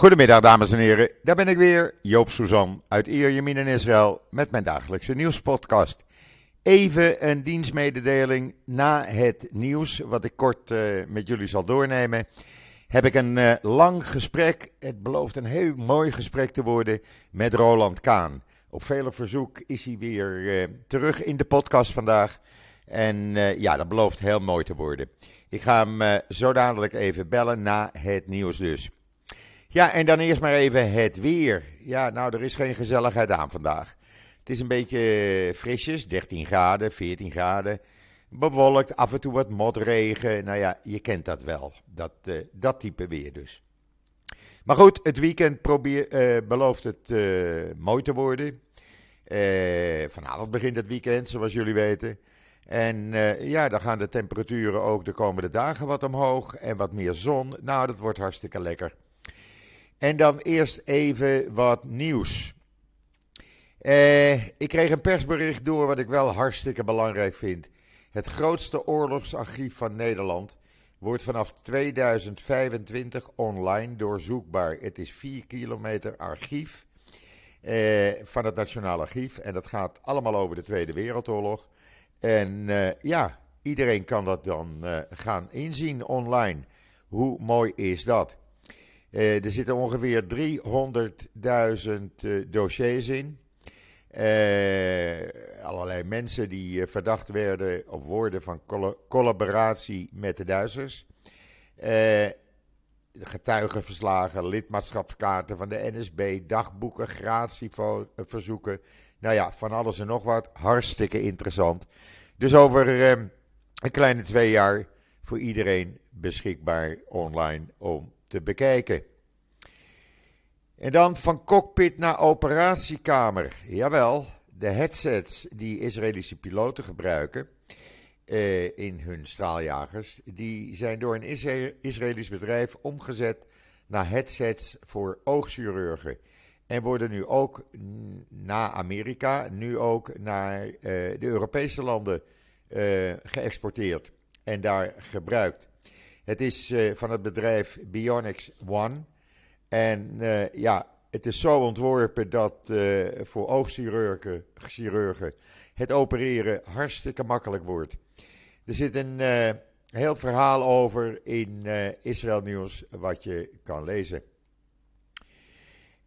Goedemiddag dames en heren, daar ben ik weer, Joop Suzan uit Ierjemien in Israël met mijn dagelijkse nieuwspodcast. Even een dienstmededeling na het nieuws, wat ik kort uh, met jullie zal doornemen. Heb ik een uh, lang gesprek, het belooft een heel mooi gesprek te worden, met Roland Kaan. Op vele verzoek is hij weer uh, terug in de podcast vandaag. En ja, dat belooft heel mooi te worden. Ik ga hem zo dadelijk even bellen na het nieuws dus. Ja, en dan eerst maar even het weer. Ja, nou, er is geen gezelligheid aan vandaag. Het is een beetje frisjes, 13 graden, 14 graden. Bewolkt, af en toe wat motregen. Nou ja, je kent dat wel. Dat, uh, dat type weer dus. Maar goed, het weekend probeer, uh, belooft het mooi te worden. vanavond begint het weekend, zoals jullie weten. En ja, dan gaan de temperaturen ook de komende dagen wat omhoog. En wat meer zon. Nou, dat wordt hartstikke lekker. En dan eerst even wat nieuws. Eh, ik kreeg een persbericht door wat ik wel hartstikke belangrijk vind. Het grootste oorlogsarchief van Nederland wordt vanaf 2025 online doorzoekbaar. Het is 4 kilometer archief eh, van het Nationaal Archief. En dat gaat allemaal over de Tweede Wereldoorlog. En eh, ja, iedereen kan dat dan eh, gaan inzien online. Hoe mooi is dat? Uh, er zitten ongeveer 300.000 uh, dossiers in. Uh, allerlei mensen die verdacht werden of worden van collaboratie met de Duitsers. getuigenverslagen, lidmaatschapskaarten van de NSB, dagboeken, gratieverzoeken. Nou ja, van alles en nog wat. Hartstikke interessant. Dus over een kleine twee jaar voor iedereen beschikbaar online om te bekijken. En dan van cockpit naar operatiekamer. Jawel, de headsets die Israëlische piloten gebruiken eh, in hun straaljagers, die zijn door een Israëlisch bedrijf omgezet naar headsets voor oogchirurgen. En worden nu ook na Amerika, nu ook naar uh, de Europese landen uh, geëxporteerd en daar gebruikt. Het is uh, van het bedrijf Bionics One. En uh, ja, het is zo ontworpen dat uh, voor oogchirurgen chirurgen het opereren hartstikke makkelijk wordt. Er zit een heel verhaal over in Israël Nieuws wat je kan lezen.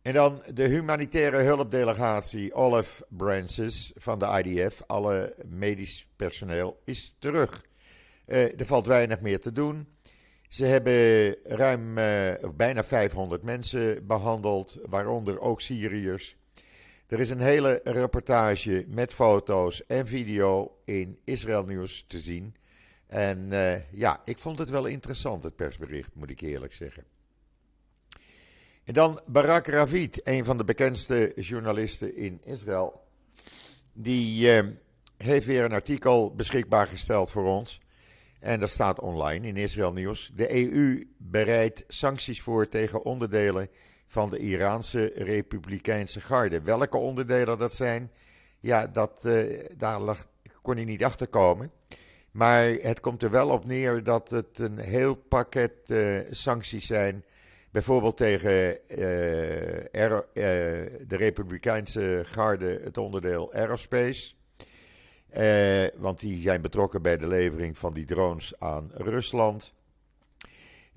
En dan de humanitaire hulpdelegatie Olive Branches van de IDF, alle medisch personeel, is terug. er valt weinig meer te doen. Ze hebben ruim, uh, bijna 500 mensen behandeld, waaronder ook Syriërs. Er is een hele reportage met foto's en video in Israël Nieuws te zien. En uh, ja, ik vond het wel interessant, het persbericht, moet ik eerlijk zeggen. En dan Barak Ravid, een van de bekendste journalisten in Israël. Die uh, heeft weer een artikel beschikbaar gesteld voor ons. En dat staat online in Israël Nieuws. De EU bereidt sancties voor tegen onderdelen van de Iraanse Republikeinse Garde. Welke onderdelen dat zijn, ja, dat, uh, daar lag, kon hij niet achter komen. Maar het komt er wel op neer dat het een heel pakket uh, sancties zijn. Bijvoorbeeld tegen uh, de Republikeinse Garde, het onderdeel Aerospace. Eh, want die zijn betrokken bij de levering van die drones aan Rusland.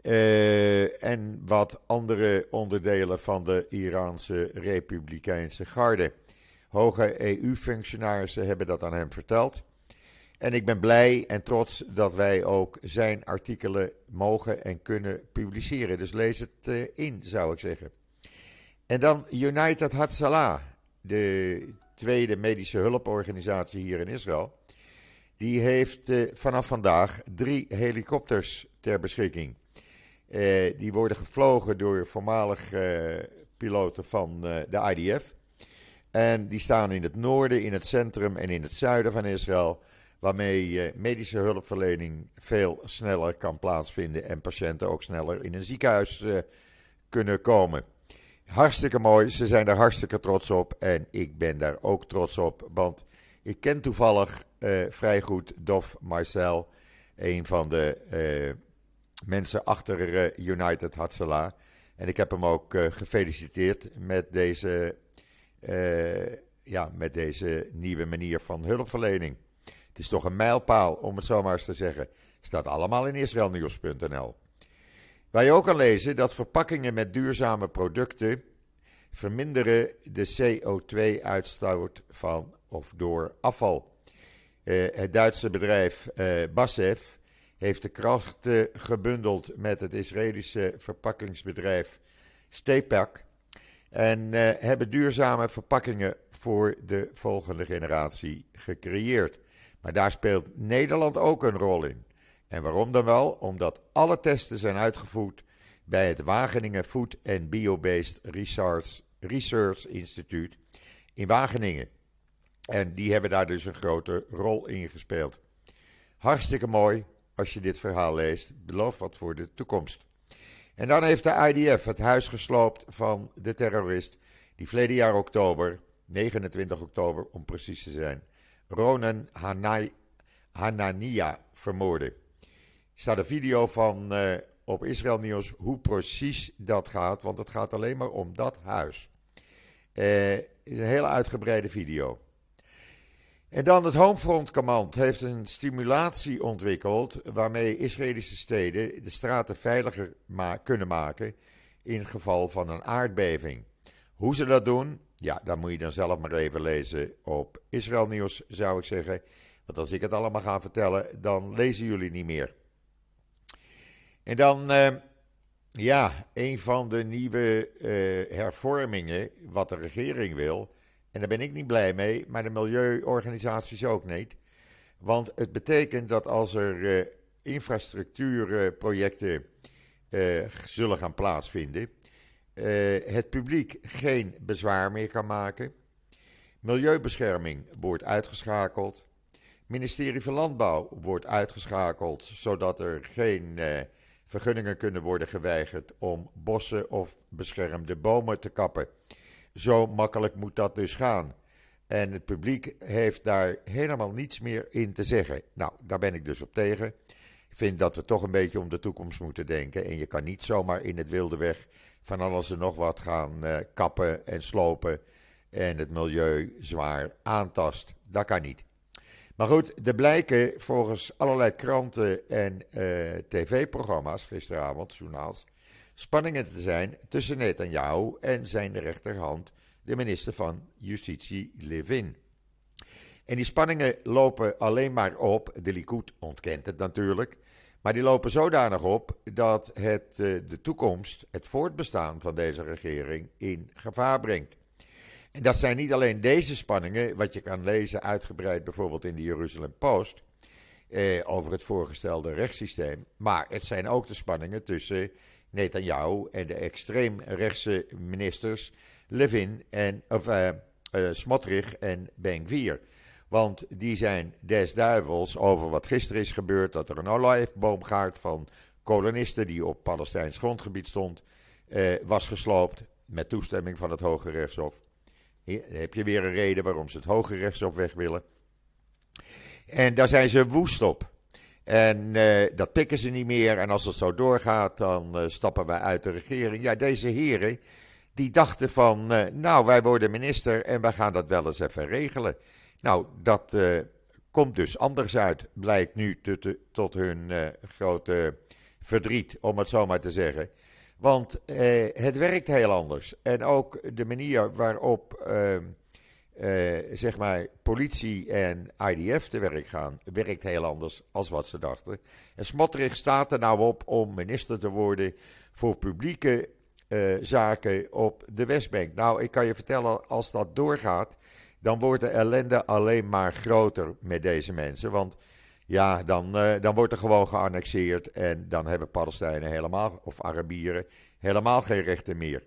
Eh, en wat andere onderdelen van de Iraanse Republikeinse Garde. Hoge EU-functionarissen hebben dat aan hem verteld. En ik ben blij en trots dat wij ook zijn artikelen mogen en kunnen publiceren. Dus lees het uh, in, zou ik zeggen. En dan United Hatzalah, de tweede medische hulporganisatie hier in Israël. Die heeft uh, vanaf vandaag drie helikopters ter beschikking. Uh, die worden gevlogen door voormalig uh, piloten van de IDF. En die staan in het noorden, in het centrum en in het zuiden van Israël. Waarmee medische hulpverlening veel sneller kan plaatsvinden en patiënten ook sneller in een ziekenhuis kunnen komen. Hartstikke mooi. Ze zijn daar hartstikke trots op. En ik ben daar ook trots op. Want ik ken toevallig uh, vrij goed Dof Marcel. Een van de uh, mensen achter uh, United Hatsala. En ik heb hem ook gefeliciteerd met deze, ja, met deze nieuwe manier van hulpverlening. Het is toch een mijlpaal, om het zo maar eens te zeggen. Staat allemaal in israelnieuws.nl. Waar je ook kan lezen dat verpakkingen met duurzame producten verminderen de CO2-uitstoot van of door afval. Uh, het Duitse bedrijf uh, BASF heeft de krachten gebundeld met het Israëlische verpakkingsbedrijf Stepak en uh, hebben duurzame verpakkingen voor de volgende generatie gecreëerd. Maar daar speelt Nederland ook een rol in. En waarom dan wel? Omdat alle testen zijn uitgevoerd bij het Wageningen Food and Bio-Based Research, Research in Wageningen. En die hebben daar dus een grote rol in gespeeld. Hartstikke mooi als je dit verhaal leest. Beloof wat voor de toekomst. En dan heeft de IDF het huis gesloopt van de terrorist die verleden jaar oktober, 29 oktober om precies te zijn, Ronan Hanania vermoordde. Staat een video van uh, op Israël Nieuws hoe precies dat gaat, want het gaat alleen maar om dat huis. Uh, is een hele uitgebreide video. En dan het Homefront Command heeft een stimulatie ontwikkeld waarmee Israëlische steden de straten veiliger kunnen maken in geval van een aardbeving. Hoe ze dat doen, ja, dat moet je dan zelf maar even lezen op Israël Nieuws, zou ik zeggen. Want als ik het allemaal ga vertellen, dan lezen jullie niet meer. En dan, uh, ja, een van de nieuwe uh, hervormingen wat de regering wil. En daar ben ik niet blij mee, maar de milieuorganisaties ook niet. Want het betekent dat als er uh, infrastructuurprojecten zullen gaan plaatsvinden, het publiek geen bezwaar meer kan maken. Milieubescherming wordt uitgeschakeld. Ministerie van Landbouw wordt uitgeschakeld, zodat er geen vergunningen kunnen worden geweigerd om bossen of beschermde bomen te kappen. Zo makkelijk moet dat dus gaan. En het publiek heeft daar helemaal niets meer in te zeggen. Nou, daar ben ik dus op tegen. Ik vind dat we toch een beetje om de toekomst moeten denken. En je kan niet zomaar in het wilde weg van alles en nog wat gaan uh, kappen en slopen. En het milieu zwaar aantast. Dat kan niet. Maar goed, er blijken volgens allerlei kranten en uh, tv-programma's gisteravond, journaals, spanningen te zijn tussen Netanyahu en zijn rechterhand, de minister van Justitie Levin. En die spanningen lopen alleen maar op, de Likud ontkent het natuurlijk, maar die lopen zodanig op dat het uh, de toekomst, het voortbestaan van deze regering in gevaar brengt. En dat zijn niet alleen deze spanningen, wat je kan lezen uitgebreid bijvoorbeeld in de Jeruzalem Post, eh, over het voorgestelde rechtssysteem. Maar het zijn ook de spanningen tussen Netanyahu en de extreemrechtse ministers Levin en, of, uh, uh, Smotrich en Ben-Gvir. Want die zijn des duivels over wat gisteren is gebeurd, dat er een olijfboomgaard van kolonisten die op Palestijns grondgebied stond, uh, was gesloopt met toestemming van het Hoge Rechtshof. Hier heb je weer een reden waarom ze het Hoge Rechtshof weg willen. En daar zijn ze woest op. En uh, dat pikken ze niet meer. En als het zo doorgaat, dan uh, stappen wij uit de regering. Ja, deze heren, die dachten van, uh, nou, wij worden minister en wij gaan dat wel eens even regelen. Nou, dat komt dus anders uit, blijkt nu tot, tot hun grote verdriet, om het zo maar te zeggen. Want eh, het werkt heel anders. En ook de manier waarop ehm, eh, zeg maar politie en IDF te werk gaan, werkt heel anders als wat ze dachten. En Smotrich staat er nou op om minister te worden voor publieke uh, zaken op de Westbank. Nou, ik kan je vertellen, als dat doorgaat, dan wordt de ellende alleen maar groter met deze mensen. Want ja, dan, uh, dan wordt er gewoon geannexeerd en dan hebben Palestijnen helemaal, of Arabieren, helemaal geen rechten meer.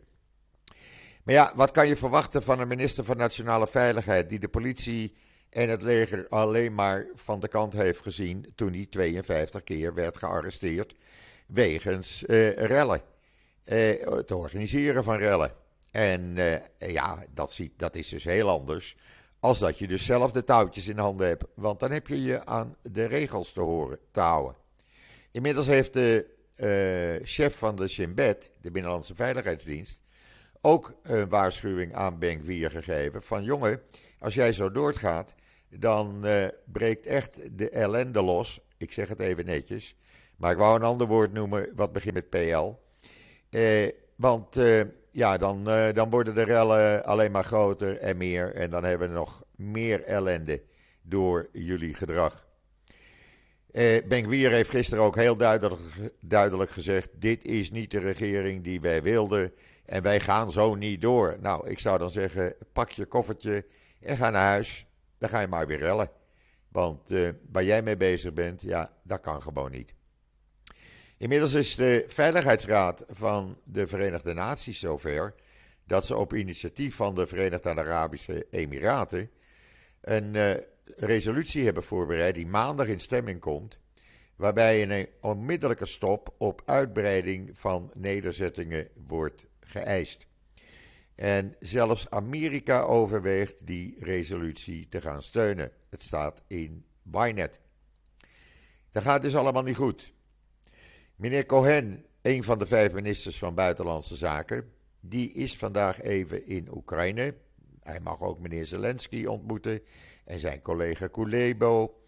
Maar ja, wat kan je verwachten van een minister van Nationale Veiligheid die de politie en het leger alleen maar van de kant heeft gezien toen hij 52 keer werd gearresteerd wegens uh, rellen. Uh, het organiseren van rellen. En ja, dat, ziet, dat is dus heel anders als dat je dus zelf de touwtjes in handen hebt. Want dan heb je je aan de regels te, horen, te houden. Inmiddels heeft de chef van de Shin de Binnenlandse Veiligheidsdienst, ook een waarschuwing aan Benkwier gegeven. Van jongen, als jij zo doorgaat, dan uh, breekt echt de ellende los. Ik zeg het even netjes. Maar ik wou een ander woord noemen wat begint met PL. Eh, want eh, ja, dan, eh, dan worden de rellen alleen maar groter en meer. En dan hebben we nog meer ellende door jullie gedrag. Eh, Benkwier heeft gisteren ook heel duidelijk, duidelijk gezegd: dit is niet de regering die wij wilden. En wij gaan zo niet door. Nou, ik zou dan zeggen: pak je koffertje en ga naar huis. Dan ga je maar weer rellen. Want uh, waar jij mee bezig bent, ja, dat kan gewoon niet. Inmiddels is de Veiligheidsraad van de Verenigde Naties zover dat ze op initiatief van de Verenigde Arabische Emiraten een uh, resolutie hebben voorbereid die maandag in stemming komt, waarbij een onmiddellijke stop op uitbreiding van nederzettingen wordt geëist. En zelfs Amerika overweegt die resolutie te gaan steunen. Het staat in Bynet. Dat gaat dus allemaal niet goed. Meneer Cohen, een van de vijf ministers van Buitenlandse Zaken, die is vandaag even in Oekraïne. Hij mag ook meneer Zelensky ontmoeten en zijn collega Kulebo.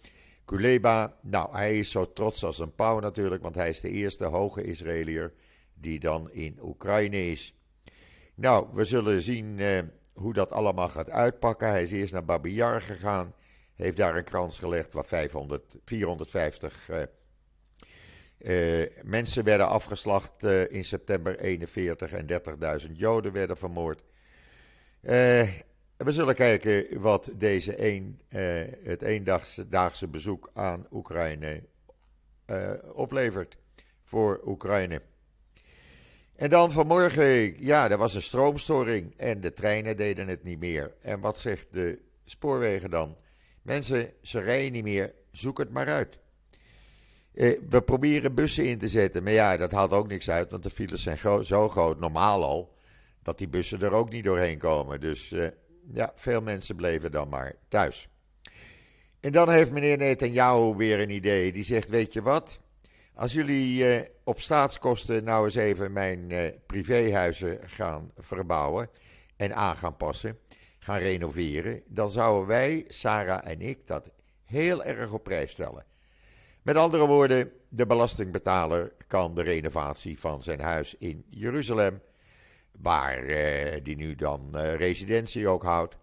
Kuleba, nou, hij is zo trots als een pauw natuurlijk, want hij is de eerste hoge Israëliër die dan in Oekraïne is. Nou, we zullen zien eh, hoe dat allemaal gaat uitpakken. Hij is eerst naar Babi Yar gegaan, heeft daar een krans gelegd waar 500, 450 uh, uh, mensen werden afgeslacht uh, in september 41 en 30.000 Joden werden vermoord. Uh, we zullen kijken wat deze het eendaagse bezoek aan Oekraïne oplevert voor Oekraïne. En dan vanmorgen, ja, er was een stroomstoring en de treinen deden het niet meer. En wat zegt de spoorwegen dan? Mensen, ze rijden niet meer, zoek het maar uit. Eh, we proberen bussen in te zetten, maar ja, dat haalt ook niks uit, want de files zijn zo groot, normaal al, dat die bussen er ook niet doorheen komen. Dus eh, ja, veel mensen bleven dan maar thuis. En dan heeft meneer Netanyahu weer een idee. Die zegt, weet je wat, als jullie eh, op staatskosten nou eens even mijn privéhuizen gaan verbouwen en aan gaan passen, gaan renoveren, dan zouden wij, Sarah en ik, dat heel erg op prijs stellen. Met andere woorden, de belastingbetaler kan de renovatie van zijn huis in Jeruzalem, waar eh, die nu dan eh, residentie ook houdt,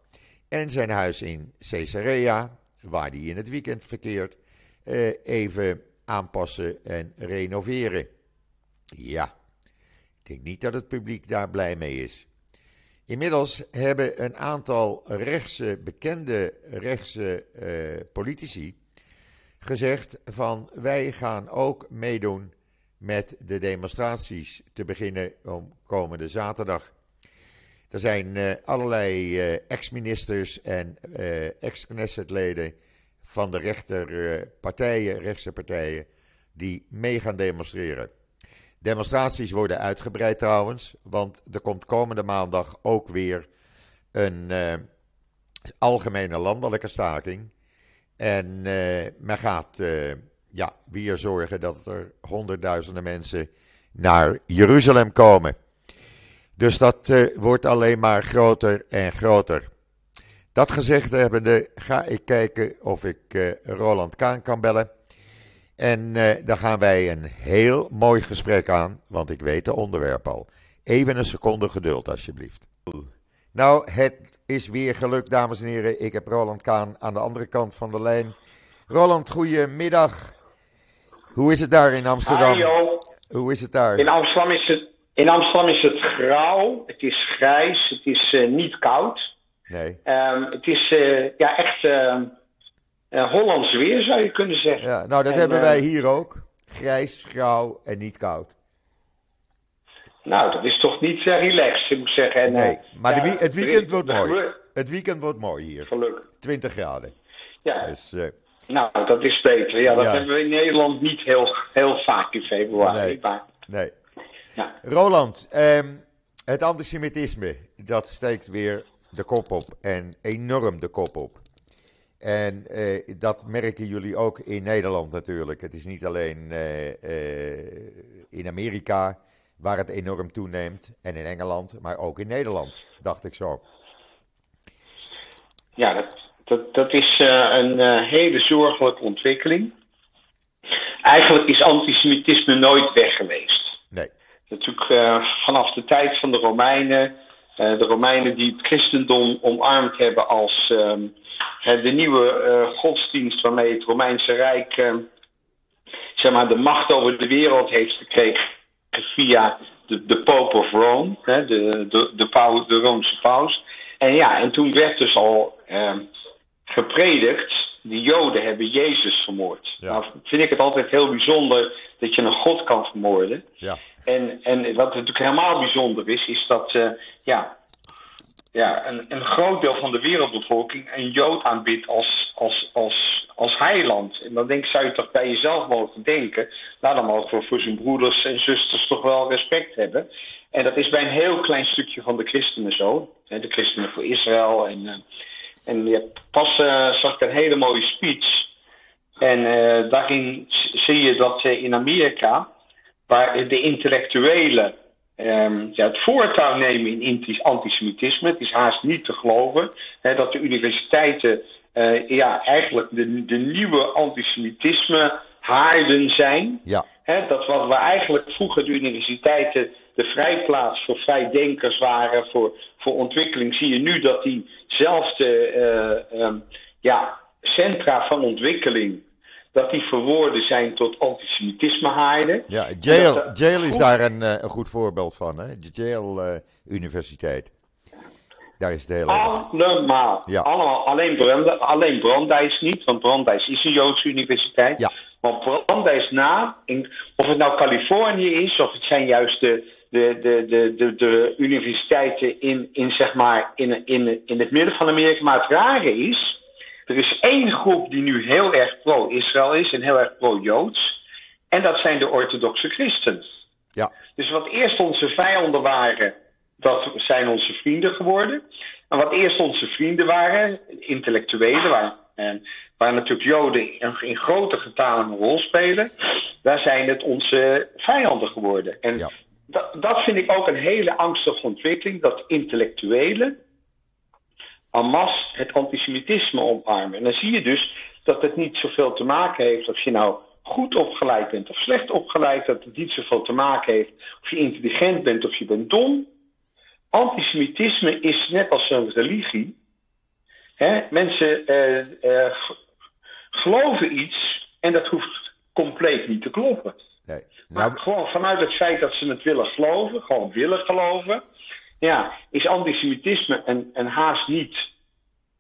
en zijn huis in Caesarea, waar die in het weekend verkeert, eh, even aanpassen en renoveren. Ja, ik denk niet dat het publiek daar blij mee is. Inmiddels hebben een aantal rechtse, bekende rechtse uh, politici gezegd van wij gaan ook meedoen met de demonstraties te beginnen om komende zaterdag. Er zijn uh, allerlei uh, ex-ministers en uh, ex-Knesset-leden van de rechterpartijen, rechtse partijen, die mee gaan demonstreren. Demonstraties worden uitgebreid trouwens, want er komt komende maandag ook weer een algemene landelijke staking. En uh, men gaat uh, ja, weer zorgen dat er honderdduizenden mensen naar Jeruzalem komen. Dus dat uh, wordt alleen maar groter en groter. Dat gezegd hebbende ga ik kijken of ik Roland Kaan kan bellen. En dan gaan wij een heel mooi gesprek aan, want ik weet de onderwerp al. Even een seconde geduld alsjeblieft. Nou, het is weer gelukt, dames en heren. Ik heb Roland Kaan aan de andere kant van de lijn. Roland, goedemiddag. Hoe is het daar in Amsterdam? Hoe is het daar? In Amsterdam is het, in Amsterdam is het grauw, het is grijs, het is uh, niet koud. Nee. Um, het is uh, ja, echt uh, Hollands weer, zou je kunnen zeggen. Ja, nou, dat en, hebben wij hier ook. Grijs, grauw en niet koud. Nou, dat is toch niet uh, relaxed, ik moet zeggen. En, nee, maar ja, het weekend wordt mooi. Het weekend wordt mooi hier. Gelukkig. 20 graden. Ja. Dus, uh, nou, dat is beter. Ja, dat ja. hebben we in Nederland niet heel, heel vaak in februari. Nee. Maar... nee. Ja. Roland, um, het antisemitisme, dat steekt weer de kop op. En enorm de kop op. En eh, dat merken jullie ook in Nederland natuurlijk. Het is niet alleen eh, in Amerika waar het enorm toeneemt en in Engeland, maar ook in Nederland, dacht ik zo. Ja, dat, dat, dat is een hele zorgelijke ontwikkeling. Eigenlijk is antisemitisme nooit weg geweest. Nee. Natuurlijk vanaf de tijd van de Romeinen eh, de Romeinen die het christendom omarmd hebben als ehm, de nieuwe eh, godsdienst waarmee het Romeinse Rijk ehm, zeg maar, de macht over de wereld heeft gekregen via de, de Pope of Rome, hè, de, de, de, paus, de Roomse paus. En ja, en toen werd dus al ehm, gepredikt, de Joden hebben Jezus vermoord. Ja. Nou vind ik het altijd heel bijzonder dat je een God kan vermoorden. Ja. En, en wat natuurlijk helemaal bijzonder is, is dat uh, ja, ja, een, een groot deel van de wereldbevolking een Jood aanbidt als, als, als, als heiland. En dan denk, zou je toch bij jezelf mogen denken, nou dan mogen we voor zijn broeders en zusters toch wel respect hebben. En dat is bij een heel klein stukje van de christenen zo. De christenen voor Israël. En, uh, en ja, pas uh, zag ik een hele mooie speech. En uh, daarin zie je dat in Amerika waar de intellectuelen um, ja, het voortouw nemen in antisemitisme. Het is haast niet te geloven hè, dat de universiteiten uh, ja, eigenlijk de, de nieuwe antisemitisme haarden zijn. Ja. Hè, dat wat we eigenlijk vroeger de universiteiten de vrijplaats voor vrijdenkers waren, voor, voor ontwikkeling, zie je nu dat diezelfde uh, um, ja, centra van ontwikkeling dat die verwoorden zijn tot antisemitisme haarden. Ja, Yale, Yale is daar een, eh, een, goed voorbeeld van, hè? De Yale uh, Universiteit. Daar is het hele. Allemaal. Ja. Allemaal. Alleen, Brand, alleen Brandeis niet, want Brandeis is een Joodse universiteit. Ja. Maar Brandeis na, in, of het nou Californië is, of het zijn juist de, de, de, de, de, de universiteiten in, in, zeg maar, in, in, in het midden van Amerika. Maar het rare is er is één groep die nu heel erg pro-Israël is en heel erg pro-Joods. En dat zijn de orthodoxe christenen. Ja. Dus wat eerst onze vijanden waren, dat zijn onze vrienden geworden. En wat eerst onze vrienden waren, intellectuelen, waar, en, waar natuurlijk Joden in, in grote getalen een rol spelen, daar zijn het onze vijanden geworden. En ja. dat, dat vind ik ook een hele angstige ontwikkeling, dat intellectuelen en het antisemitisme omarmen. En dan zie je dus dat het niet zoveel te maken heeft of je nou goed opgeleid bent of slecht opgeleid, dat het niet zoveel te maken heeft of je intelligent bent of je bent dom. Antisemitisme is net als een religie. Hè? Mensen eh, eh, geloven iets en dat hoeft compleet niet te kloppen. Nee. Nou, maar gewoon vanuit het feit dat ze het willen geloven, gewoon willen geloven, ja, is antisemitisme een, een haast niet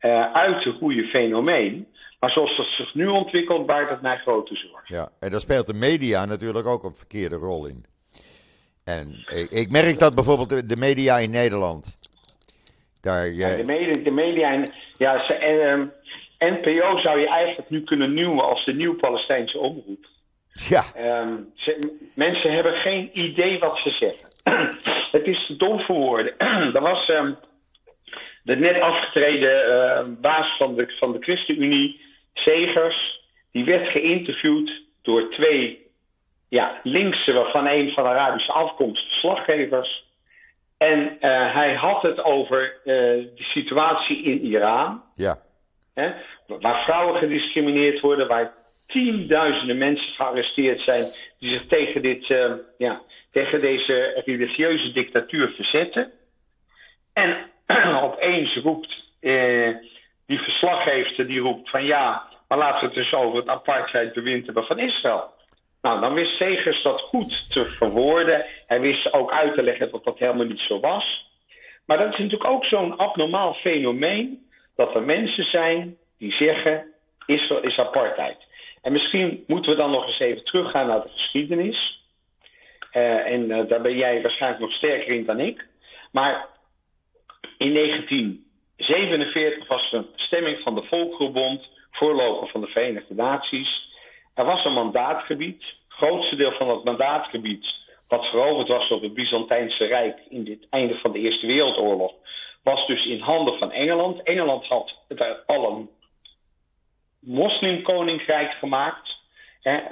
uh, uit te goede fenomeen. Maar zoals het zich nu ontwikkelt, baart het naar grote zorg. Ja, en daar speelt de media natuurlijk ook een verkeerde rol in. En ik, ik merk dat bijvoorbeeld de, media in Nederland. Daar, uh... ja, de, media, de media in. Ja, ze, uh, NPO zou je eigenlijk nu kunnen noemen als de nieuw Palestijnse omroep. Ja. Um, ze, mensen hebben geen idee wat ze zeggen. Het is te dom voor woorden. er was um, de net afgetreden uh, baas van de, van de ChristenUnie, Segers, die werd geïnterviewd door twee ja, linkse, waarvan een van Arabische afkomst, verslaggevers. En uh, hij had het over uh, de situatie in Iran. Ja. Hè, waar vrouwen gediscrimineerd worden, waar tienduizenden mensen gearresteerd zijn die zich tegen, dit, uh, ja, tegen deze religieuze dictatuur verzetten. En opeens roept uh, die verslaggever, die roept van ja, maar laten we het dus over het apartheidbewind hebben van Israël. Nou, dan wist Segers dat goed te verwoorden. Hij wist ook uit te leggen dat dat helemaal niet zo was. Maar dat is natuurlijk ook zo'n abnormaal fenomeen dat er mensen zijn die zeggen Israël is apartheid. En misschien moeten we dan nog eens even teruggaan naar de geschiedenis. Uh, en uh, daar ben jij waarschijnlijk nog sterker in dan ik. Maar in 1947 was er een stemming van de Volkerenbond, voorloper van de Verenigde Naties. Er was een mandaatgebied. Het grootste deel van dat mandaatgebied, wat veroverd was door het Byzantijnse Rijk in het einde van de Eerste Wereldoorlog, was dus in handen van Engeland. Engeland had het alle moslimkoninkrijk gemaakt.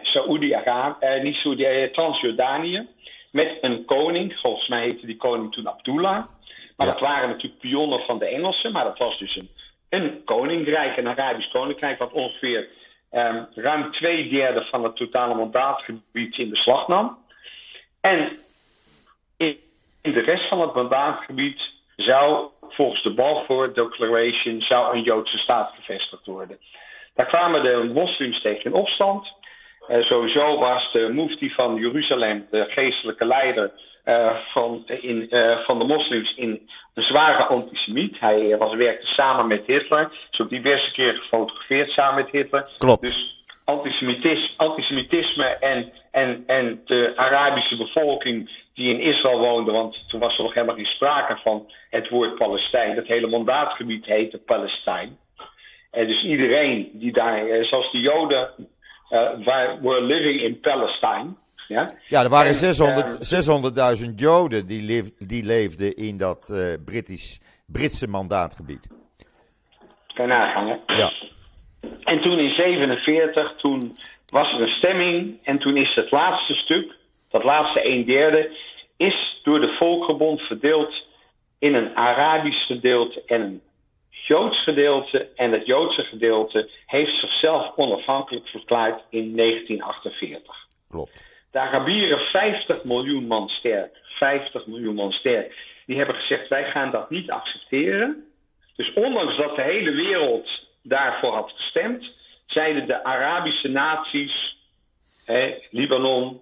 Saoedi-Arabië, eh, niet Saoedi, eh, Transjordanië. Met een koning, volgens mij heette die koning toen Abdullah. Maar dat waren natuurlijk pionnen van de Engelsen, maar dat was dus een, een koninkrijk, een Arabisch koninkrijk, wat ongeveer um, ruim twee derde van het totale mandaatgebied in beslag nam. En in, in de rest van het mandaatgebied zou volgens de Balfour Declaration zou een Joodse staat gevestigd worden. Daar kwamen de moslims tegen in opstand. Uh, sowieso was de mufti van Jeruzalem, de geestelijke leider uh, van, in, uh, van de moslims, in een zware antisemiet. Hij was, werkte samen met Hitler. Is ook diverse keer gefotografeerd samen met Hitler. Klopt. Dus antisemitisme, antisemitisme en, en, en de Arabische bevolking die in Israël woonde, want toen was er nog helemaal geen sprake van het woord Palestijn. Het hele mandaatgebied heette Palestijn. En dus iedereen die daar, zoals de Joden, uh, were living in Palestine. Ja, ja er waren 600, 600.000 Joden die, leef, die leefden in dat Britisch, Britse mandaatgebied. Kan je nagaan, hè? Ja. En toen in 47, toen was er een stemming en toen is het laatste stuk, dat laatste een derde, is door de Volkerbond verdeeld in een Arabisch gedeelte en een Joods gedeelte. En het Joodse gedeelte heeft zichzelf onafhankelijk verklaard in 1948. Klopt. De Arabieren, 50 miljoen man sterk, 50 miljoen man sterk, die hebben gezegd: wij gaan dat niet accepteren. Dus ondanks dat de hele wereld daarvoor had gestemd, zeiden de Arabische naties, eh, Libanon,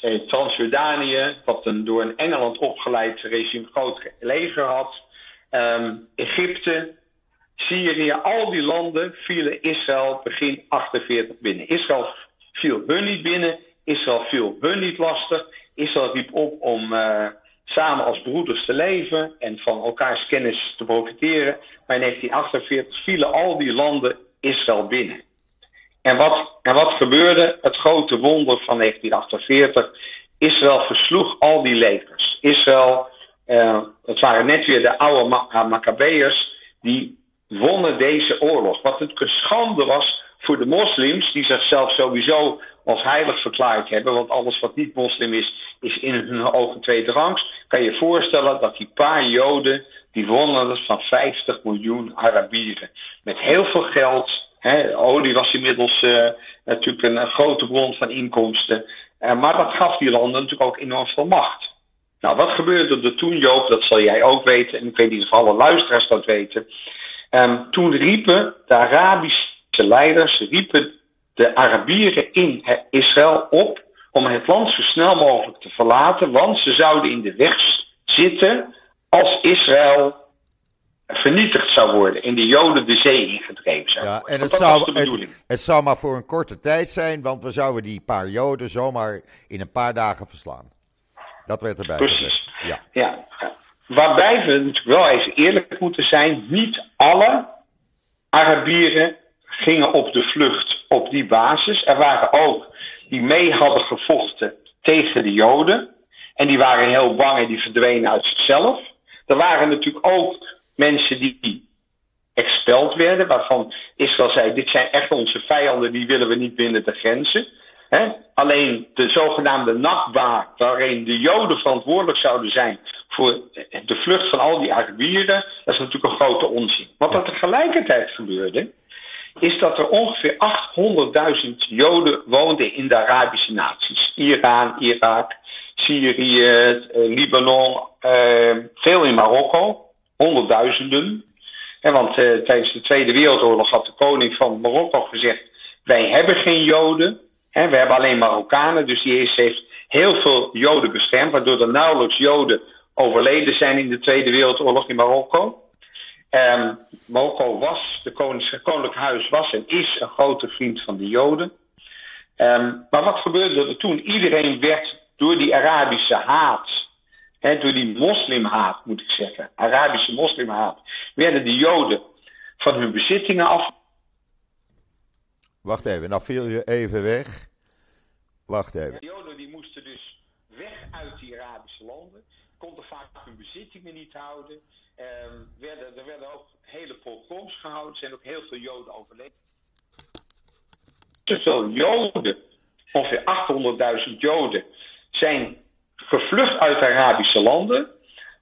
eh, Transjordanië, wat een door een Engeland opgeleid regime groot leger had, eh, Egypte, Syrië, al die landen vielen Israël begin 48 binnen. Israël viel hun niet binnen, Israël viel hun niet lastig. Israël riep op om uh, samen als broeders te leven en van elkaars kennis te profiteren. Maar in 1948 vielen al die landen Israël binnen. En wat, en wat gebeurde? Het grote wonder van 1948. Israël versloeg al die legers. Israël, uh, het waren net weer de oude Maccabeërs, die wonnen deze oorlog. Wat het een schande was voor de moslims, die zichzelf sowieso als heilig verklaard hebben, want alles wat niet moslim is, is in hun ogen tweede rangs. Kan je voorstellen dat die paar Joden, die wonnen het van 50 miljoen Arabieren. Met heel veel geld. Hè, olie was inmiddels uh, natuurlijk een, grote bron van inkomsten. Maar dat gaf die landen natuurlijk ook enorm veel macht. Nou, wat gebeurde er toen, Joop? Dat zal jij ook weten. En ik weet niet of alle luisteraars dat weten. Um, toen riepen de Arabische leiders riepen de Arabieren in Israël op om het land zo snel mogelijk te verlaten, want ze zouden in de weg zitten als Israël vernietigd zou worden, in de Joden de zee ingedreven zou ja, En het zou, het, het zou maar voor een korte tijd zijn, want we zouden die paar Joden zomaar in een paar dagen verslaan. Dat werd erbij Precies. Ja. Ja. Waarbij we natuurlijk wel even eerlijk moeten zijn, niet alle Arabieren gingen op de vlucht op die basis. Er waren ook die mee hadden gevochten tegen de Joden. En die waren heel bang en die verdwenen uit zichzelf. Er waren natuurlijk ook mensen die expeld werden, waarvan Israël zei: Dit zijn echt onze vijanden, die willen we niet binnen de grenzen. Alleen de zogenaamde nachtbaar, waarin de Joden verantwoordelijk zouden zijn voor de vlucht van al die Arabieren, dat is natuurlijk een grote onzin. Wat er tegelijkertijd gebeurde, is dat er ongeveer 800.000 Joden woonden in de Arabische naties. Iran, Irak, Syrië, eh, Libanon, eh, veel in Marokko, honderdduizenden. En want eh, tijdens de Tweede Wereldoorlog had de koning van Marokko gezegd: Wij hebben geen Joden, we hebben alleen Marokkanen. Dus die heeft heel veel Joden beschermd, waardoor er nauwelijks Joden overleden zijn in de Tweede Wereldoorlog in Marokko. Um, Marokko was, de koninklijk huis was en is een grote vriend van de Joden. Um, maar wat gebeurde er toen? Iedereen werd door die Arabische haat, hè, door die moslimhaat moet ik zeggen, Arabische moslimhaat, werden de Joden van hun bezittingen af. Wacht even, nou viel je even weg. Wacht even. De Joden die moesten dus weg uit die Arabische landen, konden vaak hun bezittingen niet houden. Um, werden, er werden ook hele pogroms gehouden. Zijn ook heel veel Joden overleden. zoveel Joden, ongeveer 800.000 Joden, zijn gevlucht uit Arabische landen,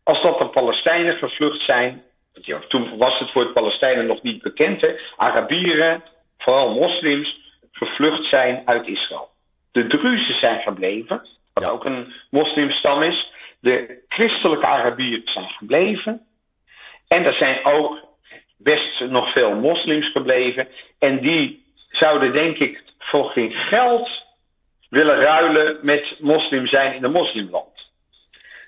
als dat de Palestijnen gevlucht zijn. Toen was het voor de Palestijnen nog niet bekend, hè? Arabieren, vooral moslims, gevlucht zijn uit Israël. De Druzen zijn gebleven, wat ook een moslimstam is. De christelijke Arabieren zijn gebleven. En er zijn ook best nog veel moslims gebleven. En die zouden, denk ik, voor geen geld willen ruilen met moslim zijn in een moslimland.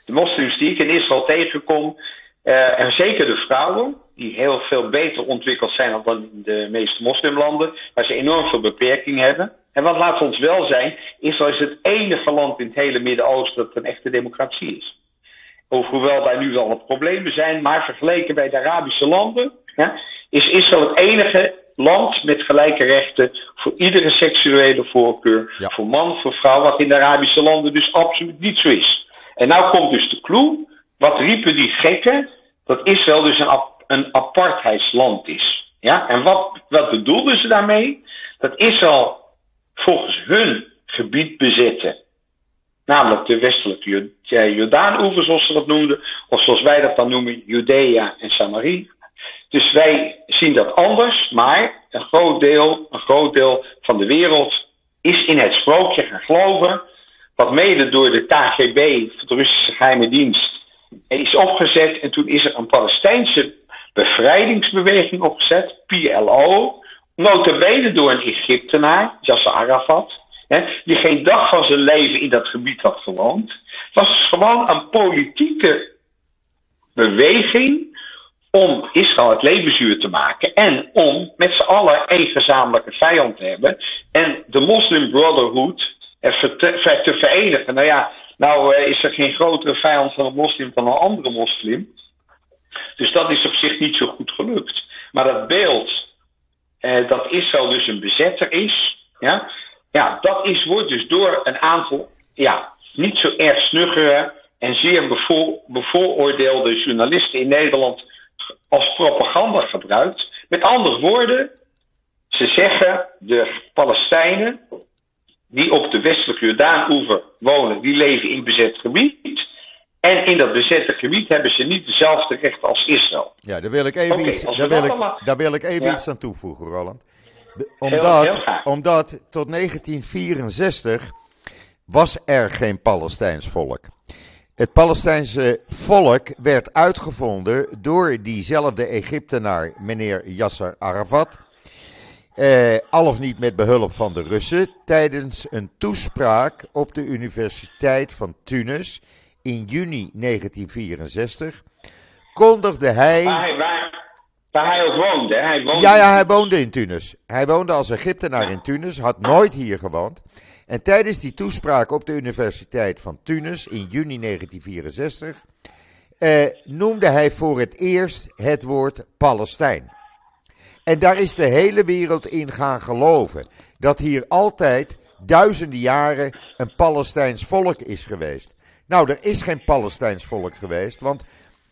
De moslims die ik in Israël tegenkom, uh, en zeker de vrouwen, die heel veel beter ontwikkeld zijn dan in de meeste moslimlanden, waar ze enorm veel beperkingen hebben. En wat laat ons wel zijn, Israël is het enige land in het hele Midden-Oosten dat een echte democratie is. Hoewel daar nu wel wat problemen zijn, maar vergeleken bij de Arabische landen, ja, is Israël het enige land met gelijke rechten voor iedere seksuele voorkeur, voor man, voor vrouw, wat in de Arabische landen dus absoluut niet zo is. En nou komt dus de clue, wat riepen die gekken, dat Israël dus een, een apartheidsland is. Ja? En wat, wat bedoelden ze daarmee? Dat Israël volgens hun gebied bezetten. Namelijk de westelijke Jordaan-oever, zoals ze dat noemden. Of zoals wij dat dan noemen, Judea en Samaria. Dus wij zien dat anders, maar een groot deel, een groot deel van de wereld is in het sprookje gaan geloven. Wat mede door de KGB, de Russische geheime dienst, is opgezet. En toen is er een Palestijnse bevrijdingsbeweging opgezet, PLO. Notabene door een Egyptenaar, Yasser Arafat. Hè, die geen dag van zijn leven in dat gebied had gewoond. Was gewoon een politieke beweging om Israël het leven zuur te maken en om met z'n allen één gezamenlijke vijand te hebben en de Muslim Brotherhood te verenigen. Nou ja, nou eh, is er geen grotere vijand van een moslim dan een andere moslim. Dus dat is op zich niet zo goed gelukt. Maar dat beeld eh, dat Israël dus een bezetter is, ja, ja, dat is, wordt dus door een aantal ja, niet zo erg snuggere en zeer bevooroordeelde journalisten in Nederland als propaganda gebruikt. Met andere woorden, ze zeggen de Palestijnen die op de westelijke Jordaan-oever wonen, die leven in bezet gebied. En in dat bezette gebied hebben ze niet dezelfde rechten als Israël. Ja, daar wil ik even, iets, daar wil ik, daar wil ik even iets aan toevoegen, Roland. Omdat, omdat tot 1964 was er geen Palestijns volk. Het Palestijnse volk werd uitgevonden door diezelfde Egyptenaar, meneer Yasser Arafat. Eh, al of niet met behulp van de Russen, tijdens een toespraak op de Universiteit van Tunis in juni 1964 kondigde hij. Waar hij, waar, hij ook woonde, hij woonde. Ja, ja, hij woonde in Tunis. Hij woonde als Egyptenaar in Tunis, had nooit hier gewoond. En tijdens die toespraak op de Universiteit van Tunis in juni 1964 eh, noemde hij voor het eerst het woord Palestijn. En daar is de hele wereld in gaan geloven dat hier altijd duizenden jaren een Palestijns volk is geweest. Nou, er is geen Palestijns volk geweest, want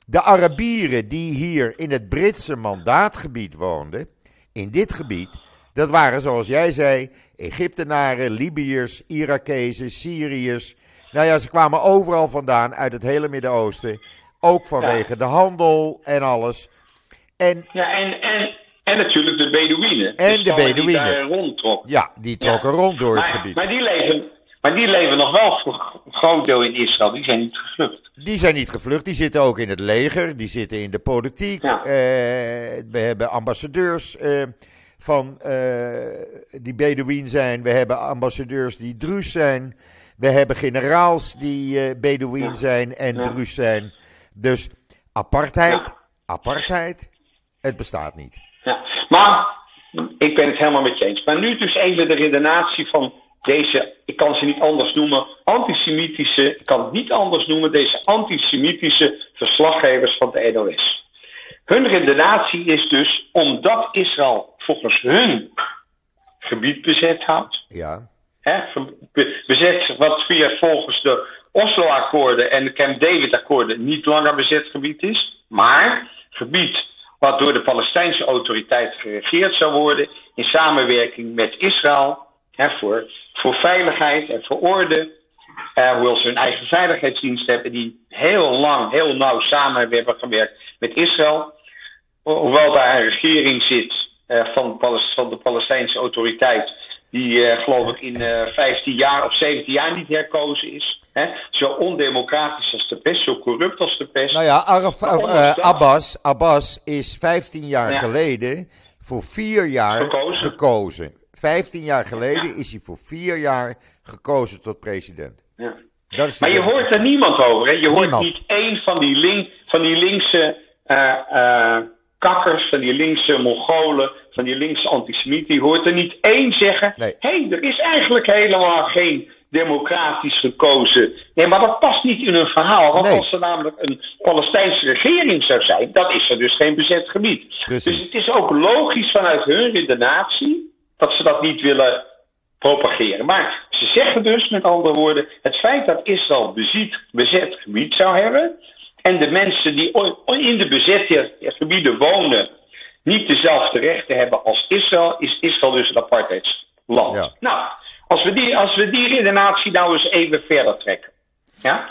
de Arabieren die hier in het Britse mandaatgebied woonden, in dit gebied, dat waren zoals jij zei, Egyptenaren, Libiërs, Irakezen, Syriërs. Nou ja, ze kwamen overal vandaan uit het hele Midden-Oosten. Ook vanwege de handel en alles. En, ja, en, en, en natuurlijk de Bedouinen. En de Bedouinen. Die Ja, die trokken rond door het gebied. Maar die leven, maar die leven nog wel voor een groot deel in Israël. Die zijn niet gevlucht. Die zijn niet gevlucht. Die zitten ook in het leger. Die zitten in de politiek. Ja. Uh, we hebben ambassadeurs. Uh, van uh, die Bedouin zijn. We hebben ambassadeurs die Druus zijn. We hebben generaals die Bedouin zijn en ja. Druus zijn. Dus apartheid, apartheid, het bestaat niet. Ja, maar ik ben het helemaal met je eens. Maar nu dus even de redenatie van deze, ik kan ze niet anders noemen, antisemitische, ik kan het niet anders noemen, deze antisemitische verslaggevers van de NOS. Hun redenatie is dus, omdat Israël volgens hun gebied bezet houdt. Ja. Hè, bezet wat via volgens de Oslo-akkoorden en de Camp David-akkoorden niet langer bezet gebied is. Maar gebied wat door de Palestijnse autoriteit geregeerd zou worden in samenwerking met Israël hè, voor, voor veiligheid en voor orde. Uh, hoewel ze hun eigen veiligheidsdienst hebben, die heel lang, heel nauw samen hebben gewerkt met Israël. Hoewel daar een regering zit uh, van, van, de Palestijnse autoriteit, die uh, geloof ik in 15 jaar of 17 jaar niet herkozen is. Hè? Zo ondemocratisch als de pest, zo corrupt als de pest. Nou ja, Araf, Abbas, Abbas is 15 jaar ja. geleden voor vier jaar gekozen. gekozen. 15 jaar geleden is hij voor vier jaar gekozen tot president. Ja. maar je hoort er niemand over. Hè? Je hoort niet één van die, link, van die linkse uh, uh, kakkers, van die linkse Mongolen, van die linkse antisemieten. Je hoort er niet één zeggen: hé, hey, er is eigenlijk helemaal geen democratisch gekozen. Nee, maar dat past niet in hun verhaal. Want als er namelijk een Palestijnse regering zou zijn, dan is er dus geen bezet gebied. Dus het is ook logisch vanuit hun redenatie dat ze dat niet willen propageren. Maar ze zeggen dus, met andere woorden, het feit dat Israël bezet, bezet gebied zou hebben. En de mensen die in de bezette gebieden wonen niet dezelfde rechten hebben als Israël, is Israël dus een apartheidsland. Ja. Nou, als we, die, als we die redenatie nou eens even verder trekken. Ja?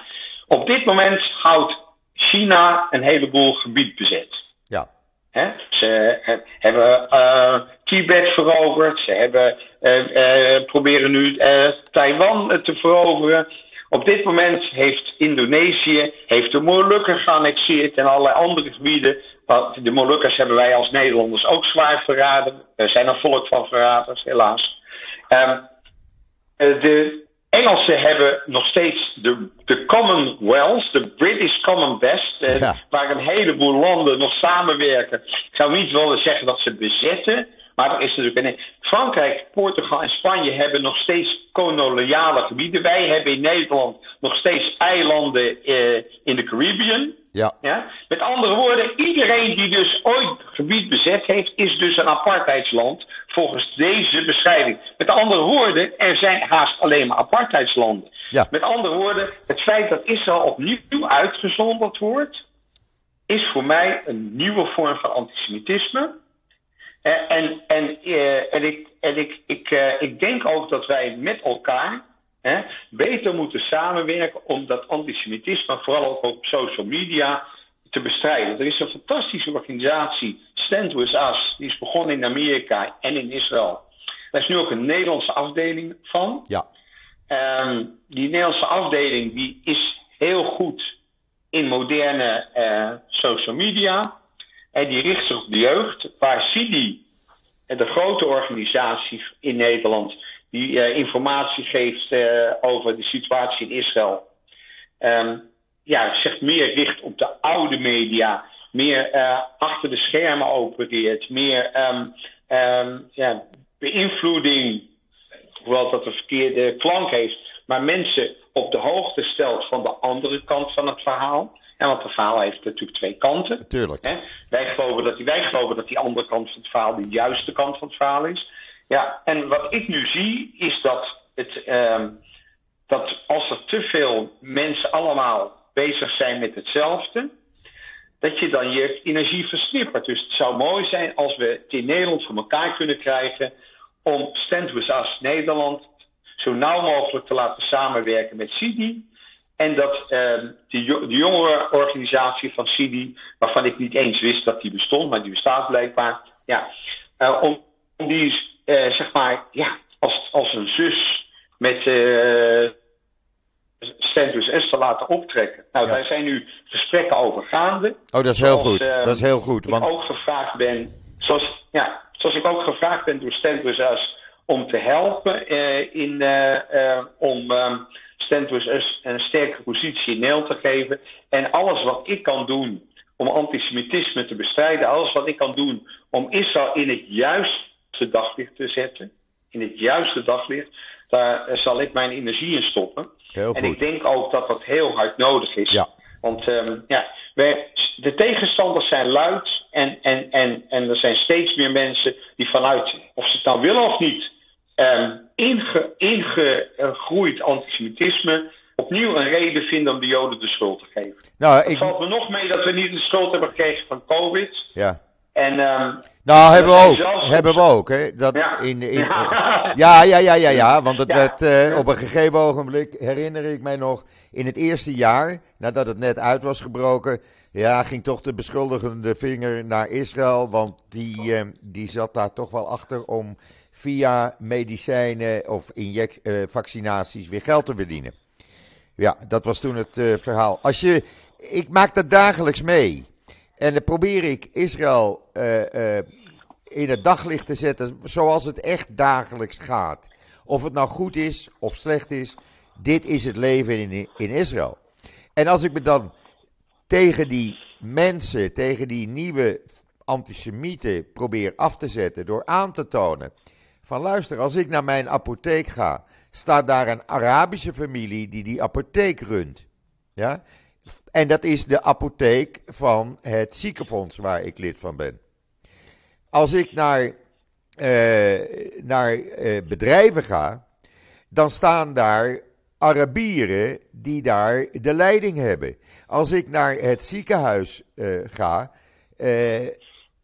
Op dit moment houdt China een heleboel gebied bezet. Ja. Ze hebben uh, Tibet veroverd. Ze hebben, uh, uh, proberen nu Taiwan te veroveren. Op dit moment heeft Indonesië heeft de Molukkers geannexeerd en allerlei andere gebieden. De Molukkers hebben wij als Nederlanders ook zwaar verraden. Er zijn een volk van verraders, helaas. Um, de Engelsen hebben nog steeds de, de Commonwealth, de British Commonwealth, eh, waar een heleboel landen nog samenwerken. Ik zou niet willen zeggen dat ze bezetten, maar er is natuurlijk een. Frankrijk, Portugal en Spanje hebben nog steeds koloniale gebieden. Wij hebben in Nederland nog steeds eilanden eh, in de Caribbean. Ja. Ja? Met andere woorden, iedereen die dus ooit gebied bezet heeft, is dus een apartheidsland volgens deze beschrijving. Met andere woorden, er zijn haast alleen maar apartheidslanden. Ja. Met andere woorden, het feit dat Israël opnieuw uitgezonderd wordt, is voor mij een nieuwe vorm van antisemitisme. Eh, en, en, eh, en, ik, en ik, ik, uh, ik denk ook dat wij met elkaar hè, beter moeten samenwerken om dat antisemitisme, vooral ook op social media, te bestrijden. Er is een fantastische organisatie, Stand With Us, die is begonnen in Amerika en in Israël. Daar is nu ook een Nederlandse afdeling van. Ja. Um, die Nederlandse afdeling die is heel goed in moderne uh, social media. En die richt zich op de jeugd, waar CIDI, de grote organisatie in Nederland, die uh, informatie geeft uh, over de situatie in Israël. Um, ja, zich meer richt op de oude media, meer uh, achter de schermen opereert, meer um, um, ja, beïnvloeding, hoewel dat een verkeerde klank heeft, maar mensen op de hoogte stelt van de andere kant van het verhaal. En want het verhaal heeft natuurlijk twee kanten. Tuurlijk. Hè? Wij, geloven dat die, wij geloven dat die andere kant van het verhaal de juiste kant van het verhaal is. Ja, en wat ik nu zie is dat, het, um, dat als er te veel mensen allemaal bezig zijn met hetzelfde, dat je dan je energie versnippert. Dus het zou mooi zijn als we het in Nederland voor elkaar kunnen krijgen om Stand With Us Nederland zo nauw mogelijk te laten samenwerken met CIDI. En dat uh, de, de jongere organisatie van CIDI, waarvan ik niet eens wist dat die bestond, maar die bestaat blijkbaar. Ja, uh, om, om die uh, zeg maar ja, als, als een zus met uh, Centus S te laten optrekken. Nou, ja. daar zijn nu gesprekken over gaande. Oh, dat is heel goed. Uh, dat is heel goed. Want... Ik ook gevraagd ben, zoals, ja, zoals ik ook gevraagd ben door Stentus S om te helpen uh, in, uh, om um, Stentus een sterke positie in Nederland te geven. En alles wat ik kan doen om antisemitisme te bestrijden, alles wat ik kan doen om Israël in het juiste daglicht te zetten, in het juiste daglicht, daar zal ik mijn energie in stoppen. Heel en goed. ik denk ook dat dat heel hard nodig is. Ja. Want um, ja, wij, de tegenstanders zijn luid en, en, en, en er zijn steeds meer mensen die vanuit, of ze het nou willen of niet, um, inge, ingegroeid antisemitisme opnieuw een reden vinden om de Joden de schuld te geven. Nou, Het ik... valt me nog mee dat we niet de schuld hebben gekregen van COVID. Ja. En, ehm, nou, hebben we ook. Hebben we ook, hè? Dat Ja. in, in, Ja. ja, ja, ja, ja, ja. Want het Ja. werd eh, op een gegeven ogenblik, herinner ik mij nog, in het eerste jaar, nadat het net uit was gebroken, ja, ging toch de beschuldigende vinger naar Israël. Want die, eh, die zat daar toch wel achter om via medicijnen of inject, eh, vaccinaties weer geld te verdienen. Ja, dat was toen het eh, verhaal. Als je, ik maak dat dagelijks mee. En dan probeer ik Israël eh, in het daglicht te zetten zoals het echt dagelijks gaat. Of het nou goed is of slecht is, dit is het leven in, in Israël. En als ik me dan tegen die mensen, tegen die nieuwe antisemieten probeer af te zetten door aan te tonen van luister, als ik naar mijn apotheek ga, staat daar een Arabische familie die die apotheek runt. Ja? En dat is de apotheek van het ziekenfonds waar ik lid van ben. Als ik naar, eh, naar eh, bedrijven ga, dan staan daar Arabieren die daar de leiding hebben. Als ik naar het ziekenhuis eh, ga,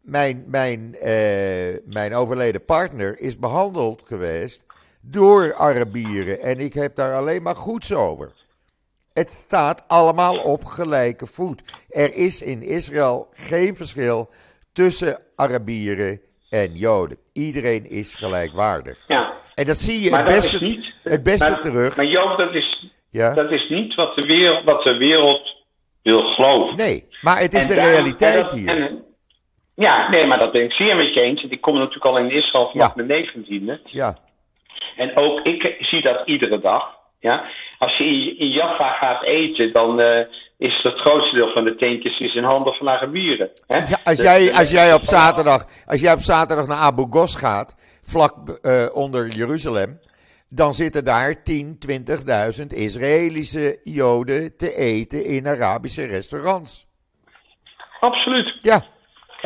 mijn, mijn, eh, mijn overleden partner is behandeld geweest door Arabieren en ik heb daar alleen maar goeds over. Het staat allemaal op gelijke voet. Er is in Israël geen verschil tussen Arabieren en Joden. Iedereen is gelijkwaardig. ja. En dat zie je Maar het beste, niet. het beste maar, terug. Maar Joop, dat is, Ja? dat is niet wat de, wereld, wat de wereld wil geloven. Nee, maar het is En de realiteit en dat- hier. en- ja, nee, maar dat ben ik zeer met je eens. Ik kom natuurlijk al in Israël vanaf Ja. mijn negentiende. Ja, En ook ik zie dat iedere dag. Ja? Als je in, Jaffa gaat eten, dan eh, is het grootste deel van de tentjes is in handen van Arabieren. Hè? Ja, als, jij, de- als, jij op zaterdag, als jij op zaterdag naar Abu Ghos gaat, vlak eh, onder Jeruzalem, dan zitten daar 10, 20.000 Israëlische Joden te eten in Arabische restaurants. Absoluut. Ja,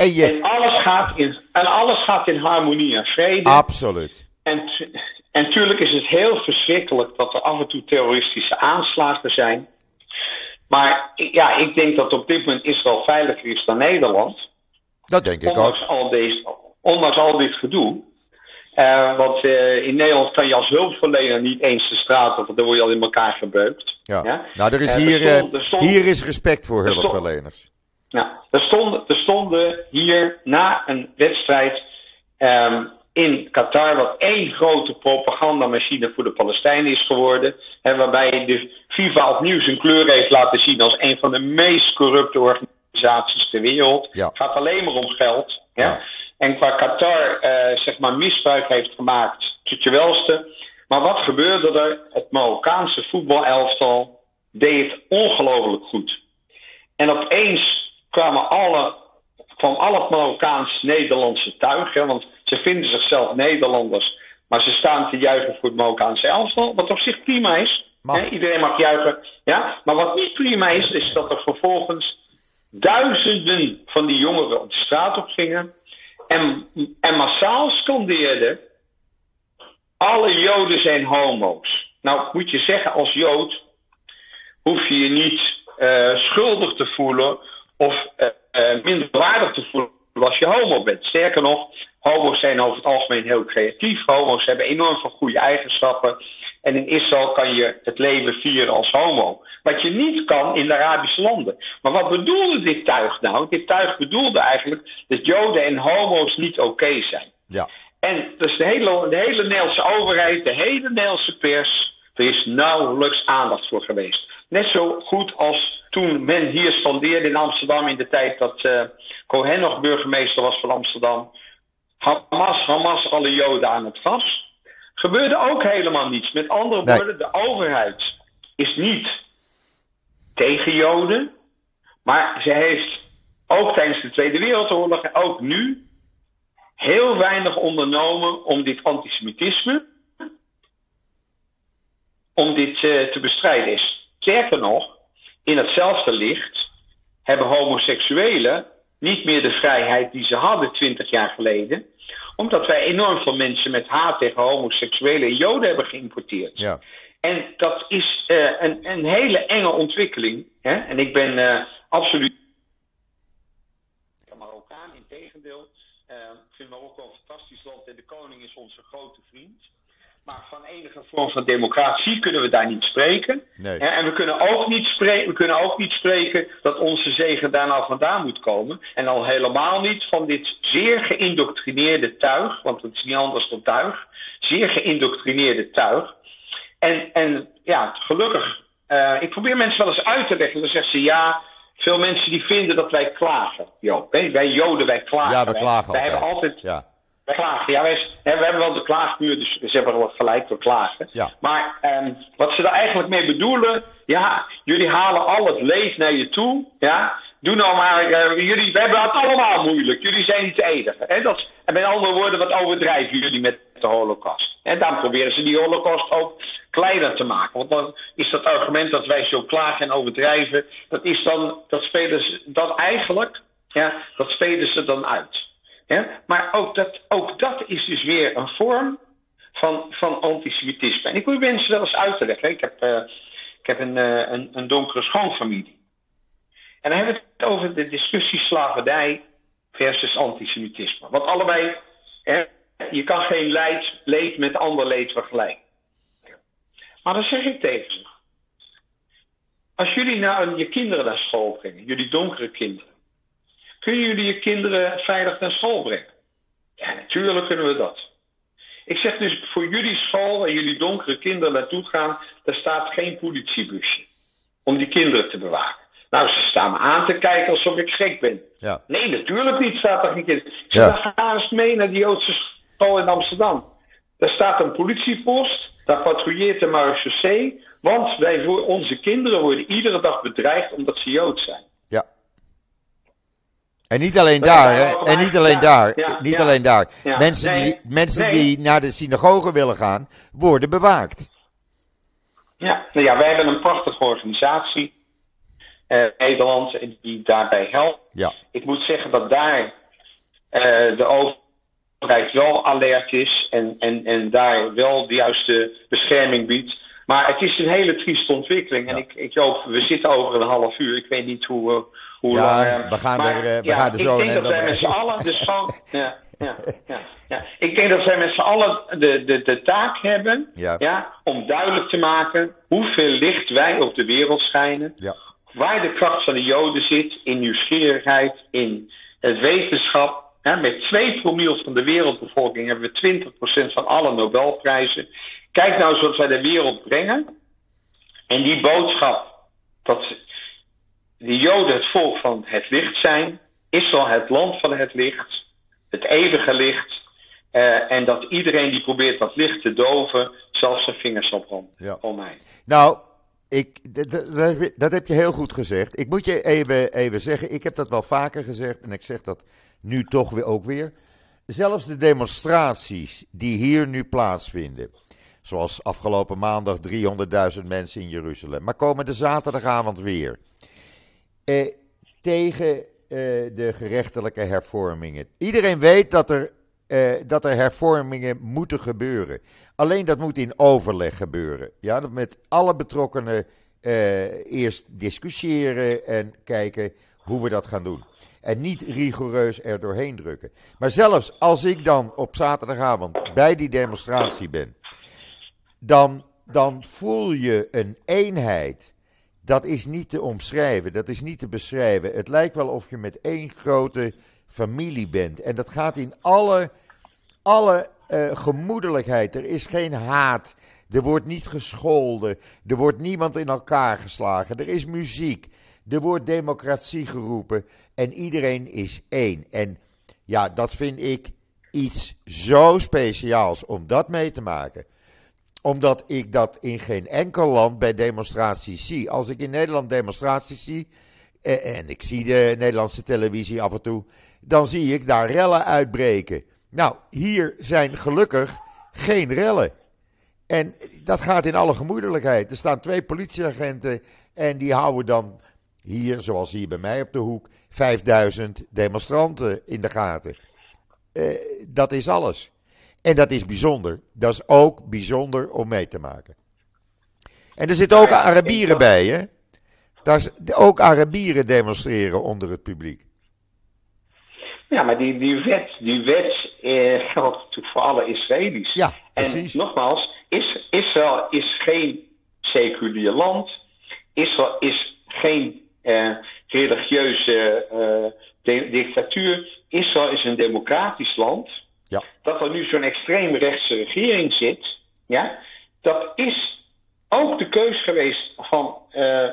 en je, En alles, gaat in, en alles gaat in harmonie en vrede. absoluut. En, en natuurlijk is het heel verschrikkelijk dat er af en toe terroristische aanslagen zijn. Maar ja, ik denk dat op dit moment Israël veiliger is dan Nederland. Dat denk ik ook. Ondanks al, deze, ondanks al dit gedoe. Eh, want eh, in Nederland kan je als hulpverlener niet eens de straat op, want dan word je al in elkaar gebeukt. Ja. Ja? Nou, er is Eh, er hier, stond- er stond- hier is respect voor er hulpverleners. Nou, er stonden, er stonden hier na een wedstrijd ehm, in Qatar, wat één grote propagandamachine voor de Palestijnen is geworden. Hè, waarbij de FIFA opnieuw zijn kleur heeft laten zien als een van de meest corrupte organisaties ter wereld. Ja. Het gaat alleen maar om geld. hè. Ja. En qua Qatar eh, zeg maar misbruik heeft gemaakt tot je welste. Maar wat gebeurde er? Het Marokkaanse voetbalelftal deed het ongelooflijk goed. En opeens kwamen alle, kwam al het Marokkaans-Nederlandse tuig. Hè, want ze vinden zichzelf Nederlanders. Maar ze staan te juichen voor het Marokkaanse elftal. Wat op zich prima is. Hè, iedereen mag juichen. Ja? Maar wat niet prima is, is dat er vervolgens duizenden van die jongeren op de straat op gingen. En, en massaal scandeerden. Alle Joden zijn homo's. Nou, moet je zeggen, als Jood hoef je je niet eh, schuldig te voelen of eh, eh, minderwaardig te voelen als je homo bent. Sterker nog, homo's zijn over het algemeen heel creatief. Homo's hebben enorm veel goede eigenschappen. En in Israël kan je het leven vieren als homo. Wat je niet kan in de Arabische landen. Maar wat bedoelde dit tuig nou? Dit tuig bedoelde eigenlijk dat Joden en homo's niet oké zijn. Ja. En dus de hele, de hele Nederlandse overheid, de hele Nederlandse pers, er is nauwelijks aandacht voor geweest. Net zo goed als toen men hier scandeerde in Amsterdam in de tijd dat eh, Cohen nog burgemeester was van Amsterdam. Hamas, Hamas, alle Joden aan het gas. Gebeurde ook helemaal niets. Met andere Nee. woorden, de overheid is niet tegen Joden. Maar ze heeft ook tijdens de Tweede Wereldoorlog en ook nu heel weinig ondernomen om dit antisemitisme om dit eh, te bestrijden. Sterker nog, in hetzelfde licht hebben homoseksuelen niet meer de vrijheid die ze hadden twintig jaar geleden, omdat wij enorm veel mensen met haat tegen homoseksuelen en joden hebben geïmporteerd. Ja. En dat is eh, een, een hele enge ontwikkeling. Hè? En ik ben eh, absoluut Marokkaan in tegendeel. Uh, ik vind Marokko een fantastisch land en de koning is onze grote vriend. Maar van enige vorm van democratie kunnen we daar niet spreken. Nee. En we kunnen, ook niet spreken, we kunnen ook niet spreken dat onze zegen daar nou vandaan moet komen. En al helemaal niet van dit zeer geïndoctrineerde tuig, want het is niet anders dan tuig. Zeer geïndoctrineerde tuig. En, en ja, gelukkig, uh, ik probeer mensen wel eens uit te leggen. Dan zeggen ze ja, veel mensen die vinden dat wij klagen. Joop, wij Joden, wij klagen. Ja, we klagen wij, altijd. wij hebben altijd Ja. Wij klagen. Ja, wij, hè, we hebben wel de klaagmuur, dus ze hebben wel gelijk door klagen. Ja. Maar ehm, wat ze daar eigenlijk mee bedoelen, ja, jullie halen al het leed naar je toe. Ja, doe nou maar, eh, jullie, we hebben het allemaal moeilijk. Jullie zijn niet de enige. Hè? Dat, en met andere woorden, wat overdrijven jullie met de holocaust? En daarom proberen ze die holocaust ook kleiner te maken. Want dan is dat argument dat wij zo klagen en overdrijven, dat is dan, dat spelen ze dan eigenlijk, ja, dat spelen ze dan uit. Maar ook dat, ook dat is dus weer een vorm van, van antisemitisme. En ik probeer mensen wel eens uit. Ik heb, eh, ik heb een, eh, een, een donkere schoonfamilie. En dan hebben we het over de discussie slavernij versus antisemitisme. Want allebei, je kan geen leed, leed met ander leed vergelijken. Maar dan zeg ik tegen ze. Als jullie nou je kinderen naar school brengen, jullie donkere kinderen. Kunnen jullie je kinderen veilig naar school brengen? Ja, natuurlijk kunnen we dat. Ik zeg dus, voor jullie school, waar jullie donkere kinderen naartoe gaan, daar staat geen politiebusje. Om die kinderen te bewaken. Nou, ze staan me aan te kijken alsof ik gek ben. Ja. Nee, natuurlijk niet, staat er geen kind. Ik zeg, Ja. dan ga eens mee naar die Joodse school in Amsterdam. Daar staat een politiepost, daar patrouilleert de marechaussee. Want wij voor onze kinderen worden iedere dag bedreigd omdat ze Jood zijn. En niet alleen daar, hè? En niet alleen daar. Niet alleen daar. Mensen, die, mensen die naar de synagoge willen gaan, worden bewaakt. Ja, nou ja, wij hebben een prachtige organisatie, eh, Nederland, en die daarbij helpt. Ja. Ik moet zeggen dat daar eh, de overheid wel alert is en, en, en daar wel de juiste bescherming biedt. Maar het is een hele trieste ontwikkeling. En Ja. ik, ik hoop, we zitten over een half uur. Ik weet niet hoe, eh, hoe Ja, lang. we gaan maar er, eh, we ja, gaan er zo Ik een denk dat wij met z'n allen dus. Ja, ja, ja, ja. Ik denk dat wij met z'n allen de, de, de taak hebben Ja. om duidelijk te maken hoeveel licht wij op de wereld schijnen. Ja. Waar de kracht van de Joden zit, in nieuwsgierigheid, in het wetenschap. Met 2 promiel van de wereldbevolking hebben we 20% van alle Nobelprijzen. Kijk nou eens wat wij de wereld brengen. En die boodschap dat de Joden het volk van het licht zijn, Israël het land van het licht, het eeuwige licht. eh, en dat iedereen die probeert dat licht te doven, zelfs zijn vingers zal branden. Ja. Oh mij. Nou, ik, dat, heb je- dat heb je heel goed gezegd. Ik moet je even, even zeggen, ik heb dat wel vaker gezegd en ik zeg dat nu toch weer ook weer. Zelfs de demonstraties die hier nu plaatsvinden, zoals afgelopen maandag 300.000 mensen in Jeruzalem, maar komende zaterdagavond weer, eh, tegen eh, de gerechtelijke hervormingen. Iedereen weet dat er, eh, dat er hervormingen moeten gebeuren. Alleen dat moet in overleg gebeuren. Ja, dat met alle betrokkenen eh, eerst discussiëren en kijken hoe we dat gaan doen. En niet rigoureus er doorheen drukken. Maar zelfs als ik dan op zaterdagavond bij die demonstratie ben, dan, dan voel je een eenheid. Dat is niet te omschrijven, dat is niet te beschrijven. Het lijkt wel of je met één grote familie bent. En dat gaat in alle, alle eh, gemoedelijkheid. Er is geen haat. Er wordt niet gescholden. Er wordt niemand in elkaar geslagen. Er is muziek. Er wordt democratie geroepen. En iedereen is één. En ja, dat vind ik iets zo speciaals om dat mee te maken omdat ik dat in geen enkel land bij demonstraties zie. Als ik in Nederland demonstraties zie, eh, en ik zie de Nederlandse televisie af en toe, dan zie ik daar rellen uitbreken. Nou, hier zijn gelukkig geen rellen. En dat gaat in alle gemoedelijkheid. Er staan twee politieagenten en die houden dan hier, zoals hier bij mij op de hoek, 5000 demonstranten in de gaten. Eh, dat is alles. En dat is bijzonder. Dat is ook bijzonder om mee te maken. En er zitten ook Arabieren bij, hè? Daar ook Arabieren demonstreren onder het publiek. Ja, maar die, die wet, die wet eh, geldt natuurlijk voor alle Israëli's. Ja, precies. En nogmaals, is, Israël is geen seculier land. Israël is geen eh, religieuze eh, dictatuur. Israël is een democratisch land. Ja. Dat er nu zo'n extreemrechtse regering zit, ja, dat is ook de keus geweest van uh,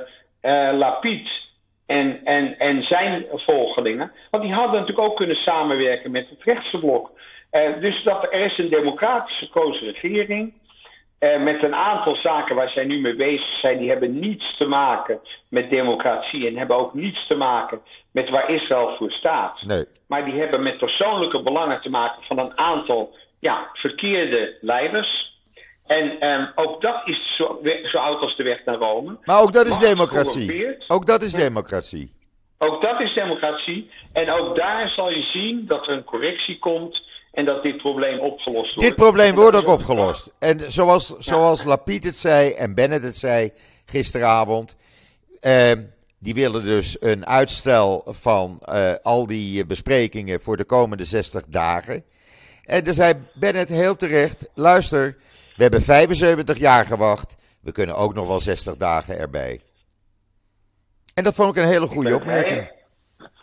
en, en, en zijn volgelingen. Want die hadden natuurlijk ook kunnen samenwerken met het rechtse blok. Uh, dus dat er is een democratisch gekozen regering. Met een aantal zaken waar zij nu mee bezig zijn, die hebben niets te maken met democratie en hebben ook niets te maken met waar Israël voor staat. Nee. Maar die hebben met persoonlijke belangen te maken van een aantal ja, verkeerde leiders. En um, ook dat is zo, zo, oud als de weg naar Rome. Maar ook dat is democratie. Ook dat is democratie. Ook dat is democratie. En ook daar zal je zien dat er een correctie komt en dat dit probleem opgelost wordt. Dit probleem wordt ook opgelost. En zoals, zoals Lapid het zei en Bennett het zei gisteravond. Uh, die willen dus een uitstel van uh, al die besprekingen voor de komende 60 dagen. En daar zei Bennett heel terecht: luister, we hebben 75 jaar gewacht. We kunnen ook nog wel 60 dagen erbij. En dat vond ik een hele goede opmerking.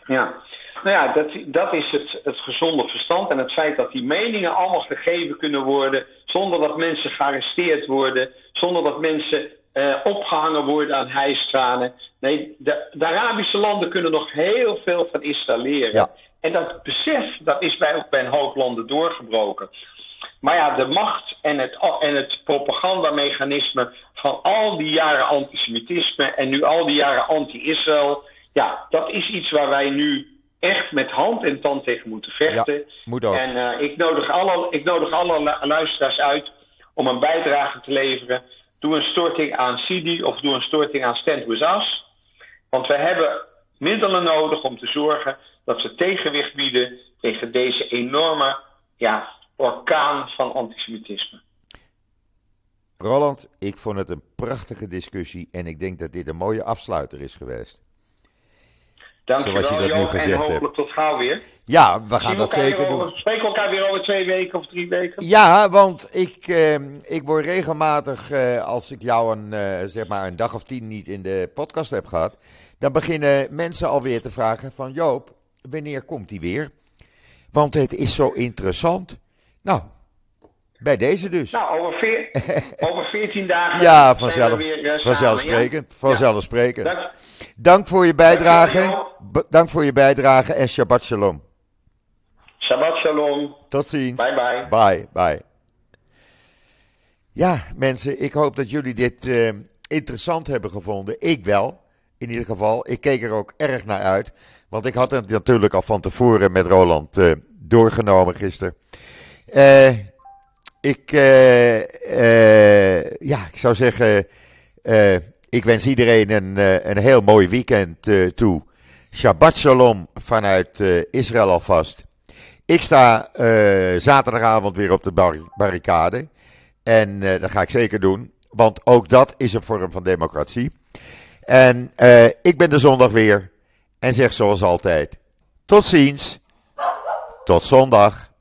Ja, nou ja, dat, dat is het, het gezonde verstand. En het feit dat die meningen allemaal gegeven kunnen worden. zonder dat mensen gearresteerd worden. zonder dat mensen uh, opgehangen worden aan hijstranen. Nee, de, de, Arabische landen kunnen nog heel veel van installeren. Ja. En dat besef dat is bij, ook bij een hoop landen doorgebroken. Maar ja, de macht en het, en het propagandamechanisme van al die jaren antisemitisme en nu al die jaren anti-Israël, ja, dat is iets waar wij nu echt met hand en tand tegen moeten vechten. Ja, moet ook. En uh, ik, nodig alle, ik nodig alle luisteraars uit om een bijdrage te leveren. Doe een storting aan Sidi of doe een storting aan Stand With Us. Want we hebben middelen nodig om te zorgen dat we tegenwicht bieden tegen deze enorme ja, orkaan van antisemitisme. Roland, ik vond het een prachtige discussie en ik denk dat dit een mooie afsluiter is geweest. Dankjewel, Zoals je dat nu gezegd en hopelijk hebt. tot gauw weer. Ja, we gaan dat zeker doen. over- spreken we elkaar weer over twee weken of drie weken? Ja, want ik, eh, ik word regelmatig, eh, als ik jou een, eh, zeg maar een dag of tien niet in de podcast heb gehad, dan beginnen mensen alweer te vragen van Joop, wanneer komt die weer? Want het is zo interessant. Nou, bij deze dus. Nou, over, veer, over 14 dagen. ja, vanzelf, we weer, eh, vanzelfsprekend. ja? Vanzelfsprekend. Dank, Dank voor je bijdrage. Dank voor je bijdrage en Shabbat Shalom. Shabbat shalom. Tot ziens. Bye bye. Bye, bye. Ja, mensen, ik hoop dat jullie dit eh, interessant hebben gevonden. Ik wel, in ieder geval. Ik keek er ook erg naar uit. Want ik had het natuurlijk al van tevoren met Roland eh, doorgenomen gisteren. Eh, ik, eh, eh, ja, ik zou zeggen, eh, ik wens iedereen een, een heel mooi weekend toe. Shabbat shalom vanuit Israël alvast. Ik sta zaterdagavond weer op de bar- barricade. En dat ga ik zeker doen. Want ook dat is een vorm van democratie. En ik ben de zondag weer. En zeg zoals altijd: tot ziens. Tot zondag.